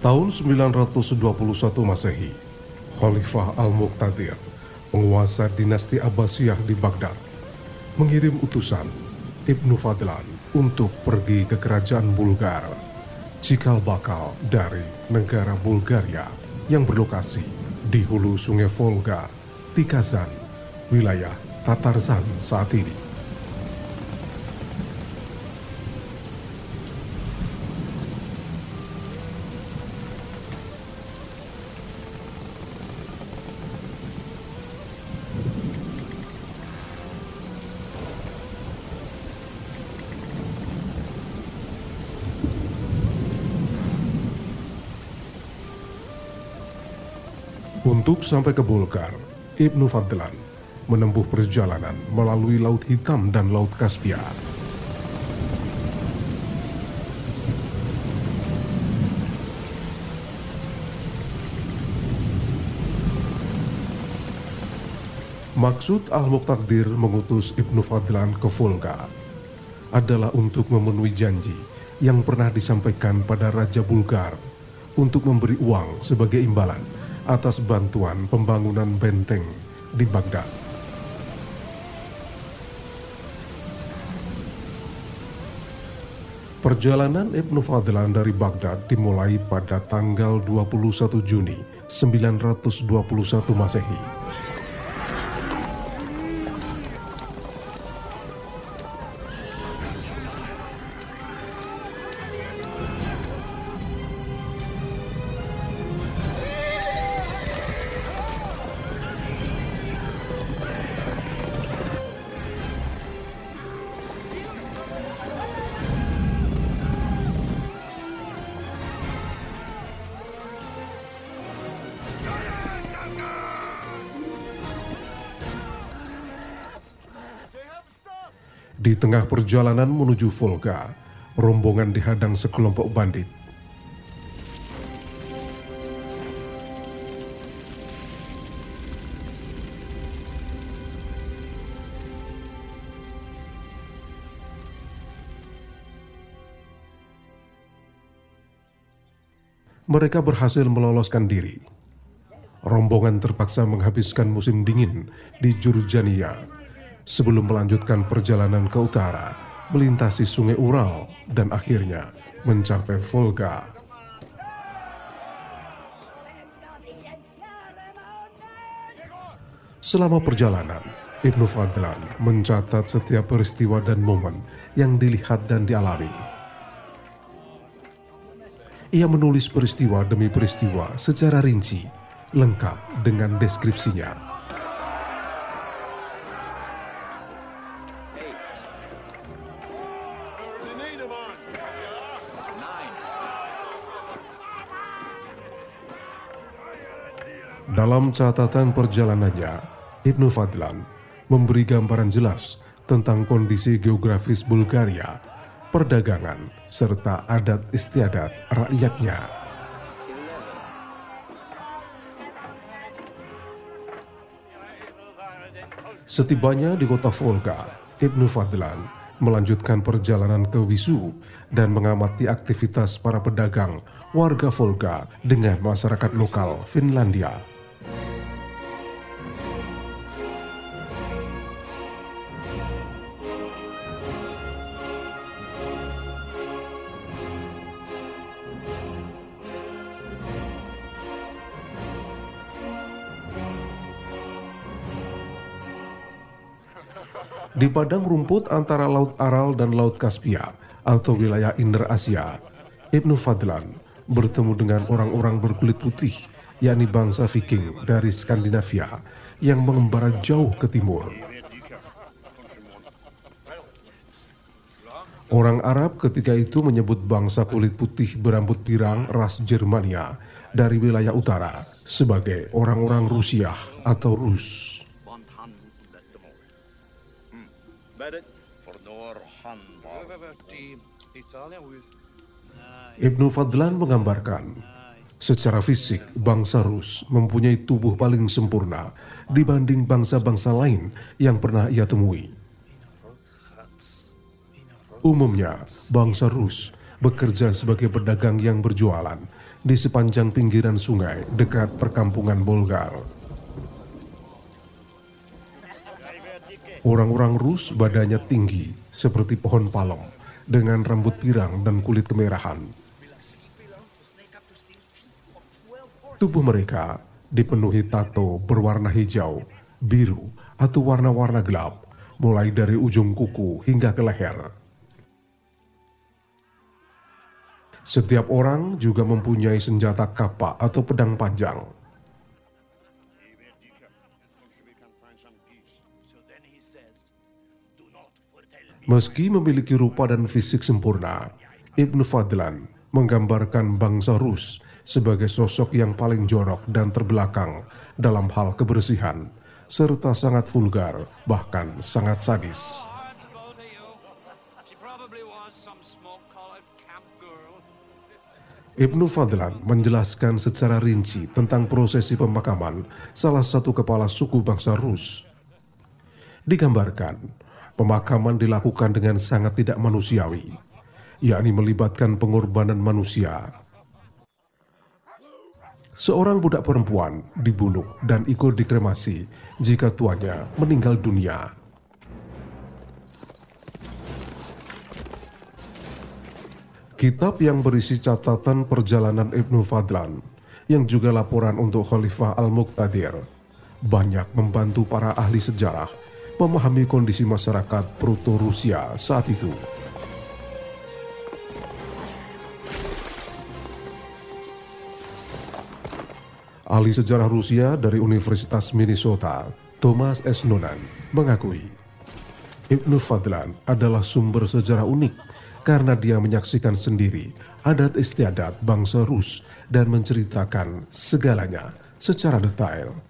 Tahun 921 Masehi, Khalifah Al-Muqtadir, penguasa dinasti Abbasiyah di Baghdad, mengirim utusan Ibnu Fadlan untuk pergi ke kerajaan Bulgar, cikal bakal dari negara Bulgaria yang berlokasi di hulu sungai Volga, di Kazan, wilayah Tatarzan saat ini. Untuk sampai ke Bulgar, Ibnu Fadlan menempuh perjalanan melalui Laut Hitam dan Laut Kaspia. Maksud Al-Muqtadir mengutus Ibnu Fadlan ke Volga adalah untuk memenuhi janji yang pernah disampaikan pada Raja Bulgar untuk memberi uang sebagai imbalan atas bantuan pembangunan benteng di Baghdad. Perjalanan Ibnu Fadlan dari Baghdad dimulai pada tanggal 21 Juni 921 Masehi. Di tengah perjalanan menuju Volga, rombongan dihadang sekelompok bandit. Mereka berhasil meloloskan diri. Rombongan terpaksa menghabiskan musim dingin di Jurjania sebelum melanjutkan perjalanan ke utara, melintasi sungai Ural, dan akhirnya mencapai Volga. Selama perjalanan, Ibnu Fadlan mencatat setiap peristiwa dan momen yang dilihat dan dialami. Ia menulis peristiwa demi peristiwa secara rinci, lengkap dengan deskripsinya. Dalam catatan perjalanannya, Ibnu Fadlan memberi gambaran jelas tentang kondisi geografis Bulgaria, perdagangan, serta adat istiadat rakyatnya. Setibanya di kota Volga, Ibnu Fadlan melanjutkan perjalanan ke Wisu dan mengamati aktivitas para pedagang warga Volga dengan masyarakat lokal Finlandia. Di padang rumput antara Laut Aral dan Laut Kaspia atau wilayah Inder Asia, Ibnu Fadlan bertemu dengan orang-orang berkulit putih, yakni bangsa Viking dari Skandinavia yang mengembara jauh ke timur. Orang Arab ketika itu menyebut bangsa kulit putih berambut pirang ras Germania dari wilayah utara sebagai orang-orang Rusia atau Rus. Ibnu Fadlan menggambarkan, secara fisik bangsa Rus mempunyai tubuh paling sempurna dibanding bangsa-bangsa lain yang pernah ia temui. Umumnya, bangsa Rus bekerja sebagai pedagang yang berjualan di sepanjang pinggiran sungai dekat perkampungan Bolgar. Orang-orang Rus badannya tinggi seperti pohon palem dengan rambut pirang dan kulit kemerahan. Tubuh mereka dipenuhi tato berwarna hijau, biru, atau warna-warna gelap, mulai dari ujung kuku hingga ke leher. Setiap orang juga mempunyai senjata kapak atau pedang panjang. Meski memiliki rupa dan fisik sempurna, Ibnu Fadlan menggambarkan bangsa Rus sebagai sosok yang paling jorok dan terbelakang dalam hal kebersihan, serta sangat vulgar, bahkan sangat sadis. Ibnu Fadlan menjelaskan secara rinci tentang prosesi pemakaman salah satu kepala suku bangsa Rus. Digambarkan, pemakaman dilakukan dengan sangat tidak manusiawi, yakni melibatkan pengorbanan manusia seorang budak perempuan dibunuh dan ikut dikremasi jika tuanya meninggal dunia. Kitab yang berisi catatan perjalanan Ibnu Fadlan yang juga laporan untuk Khalifah Al-Muqtadir banyak membantu para ahli sejarah memahami kondisi masyarakat Proto-Rusia saat itu. Ahli sejarah Rusia dari Universitas Minnesota, Thomas S. Nonan, mengakui Ibnu Fadlan adalah sumber sejarah unik karena dia menyaksikan sendiri adat istiadat bangsa Rus dan menceritakan segalanya secara detail.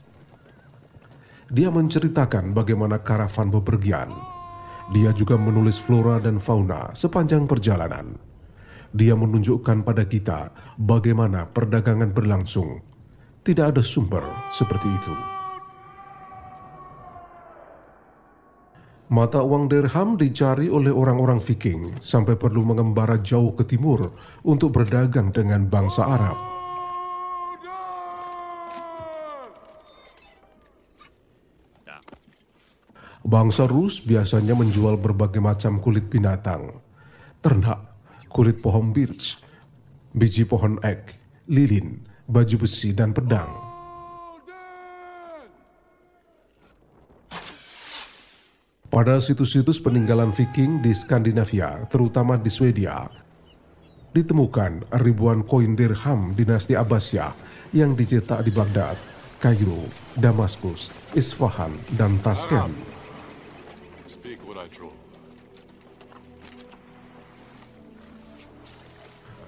Dia menceritakan bagaimana karavan bepergian. Dia juga menulis flora dan fauna sepanjang perjalanan. Dia menunjukkan pada kita bagaimana perdagangan berlangsung tidak ada sumber seperti itu. Mata uang dirham dicari oleh orang-orang Viking sampai perlu mengembara jauh ke timur untuk berdagang dengan bangsa Arab. Bangsa Rus biasanya menjual berbagai macam kulit binatang, ternak, kulit pohon birch, biji pohon ek, lilin, baju besi, dan pedang. Pada situs-situs peninggalan Viking di Skandinavia, terutama di Swedia, ditemukan ribuan koin dirham dinasti Abbasiyah yang dicetak di Baghdad, Kairo, Damaskus, Isfahan, dan Tashkent.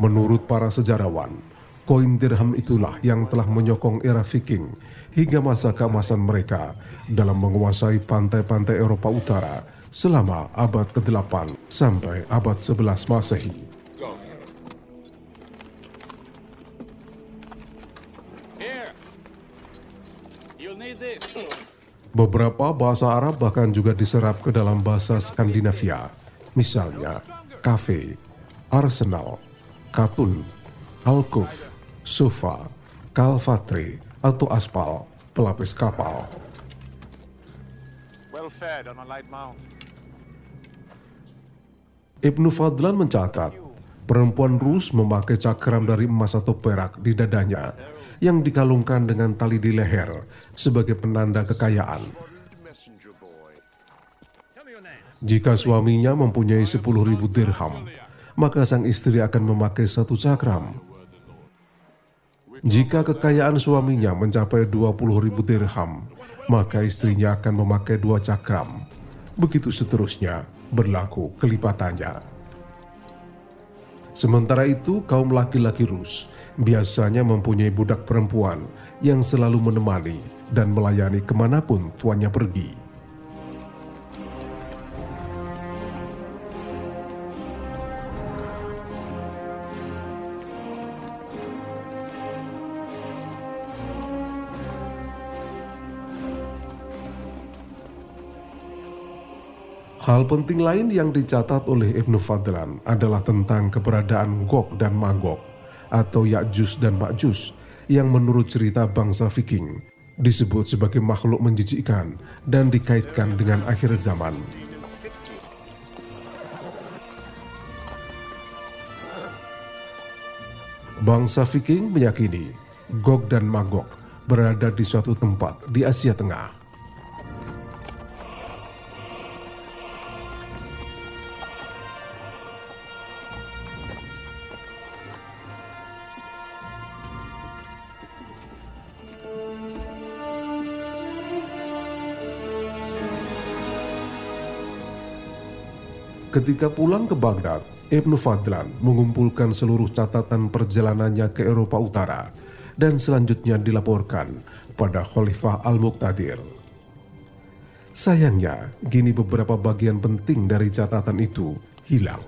Menurut para sejarawan, Koin dirham itulah yang telah menyokong era Viking hingga masa keemasan mereka dalam menguasai pantai-pantai Eropa Utara selama abad ke-8 sampai abad 11 Masehi. Beberapa bahasa Arab bahkan juga diserap ke dalam bahasa Skandinavia, misalnya kafe, arsenal, katun, alkuf, sofa, kalfatri, atau aspal, pelapis kapal. Well fed on a light mount. Ibnu Fadlan mencatat, perempuan Rus memakai cakram dari emas atau perak di dadanya yang dikalungkan dengan tali di leher sebagai penanda kekayaan. Jika suaminya mempunyai 10.000 dirham, maka sang istri akan memakai satu cakram. Jika kekayaan suaminya mencapai 20 ribu dirham, maka istrinya akan memakai dua cakram. Begitu seterusnya berlaku kelipatannya. Sementara itu, kaum laki-laki Rus biasanya mempunyai budak perempuan yang selalu menemani dan melayani ke mana pun tuannya pergi. Hal penting lain yang dicatat oleh Ibnu Fadlan adalah tentang keberadaan Gog dan Magog atau Yakjus dan Makjus yang menurut cerita bangsa Viking disebut sebagai makhluk menjijikkan dan dikaitkan dengan akhir zaman. Bangsa Viking meyakini Gog dan Magog berada di suatu tempat di Asia Tengah. Ketika pulang ke Baghdad, Ibnu Fadlan mengumpulkan seluruh catatan perjalanannya ke Eropa Utara dan selanjutnya dilaporkan pada Khalifah Al-Muqtadir. Sayangnya, gini beberapa bagian penting dari catatan itu hilang.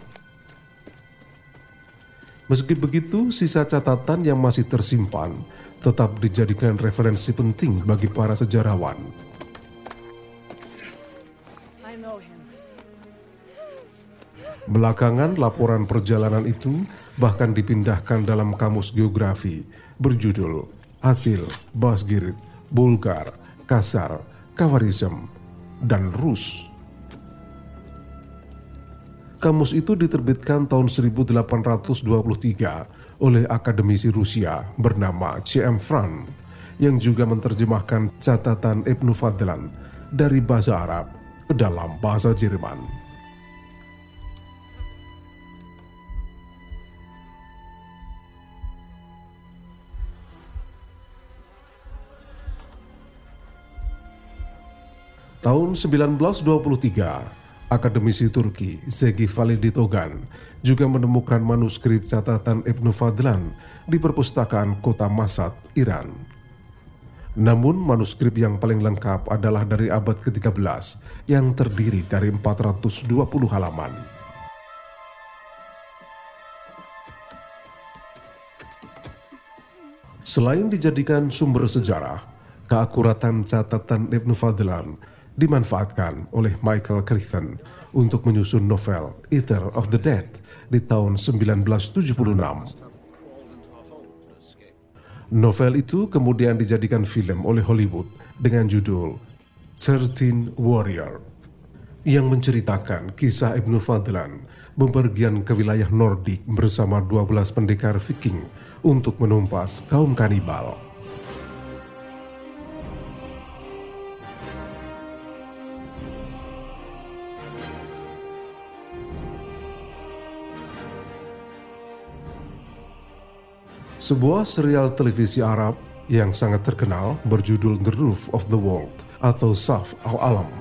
Meski begitu, sisa catatan yang masih tersimpan tetap dijadikan referensi penting bagi para sejarawan Belakangan laporan perjalanan itu bahkan dipindahkan dalam kamus geografi berjudul Atil, Basgirit, Bulgar, Kasar, Kawarizm, dan Rus. Kamus itu diterbitkan tahun 1823 oleh akademisi Rusia bernama C.M. Fran yang juga menerjemahkan catatan Ibnu Fadlan dari bahasa Arab ke dalam bahasa Jerman. Tahun 1923, akademisi Turki Zeki Validitogan juga menemukan manuskrip catatan Ibnu Fadlan di perpustakaan kota Masad, Iran. Namun manuskrip yang paling lengkap adalah dari abad ke-13 yang terdiri dari 420 halaman. Selain dijadikan sumber sejarah, keakuratan catatan Ibnu Fadlan dimanfaatkan oleh Michael Crichton untuk menyusun novel Eater of the Dead di tahun 1976. Novel itu kemudian dijadikan film oleh Hollywood dengan judul Thirteen Warrior yang menceritakan kisah Ibnu Fadlan bepergian ke wilayah Nordik bersama 12 pendekar Viking untuk menumpas kaum kanibal. Sebuah serial televisi Arab yang sangat terkenal berjudul The Roof of the World atau Saf al-Alam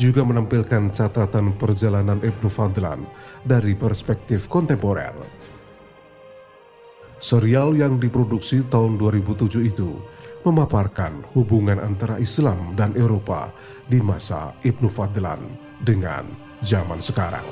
juga menampilkan catatan perjalanan Ibnu Fadlan dari perspektif kontemporer. Serial yang diproduksi tahun 2007 itu memaparkan hubungan antara Islam dan Eropa di masa Ibnu Fadlan dengan zaman sekarang.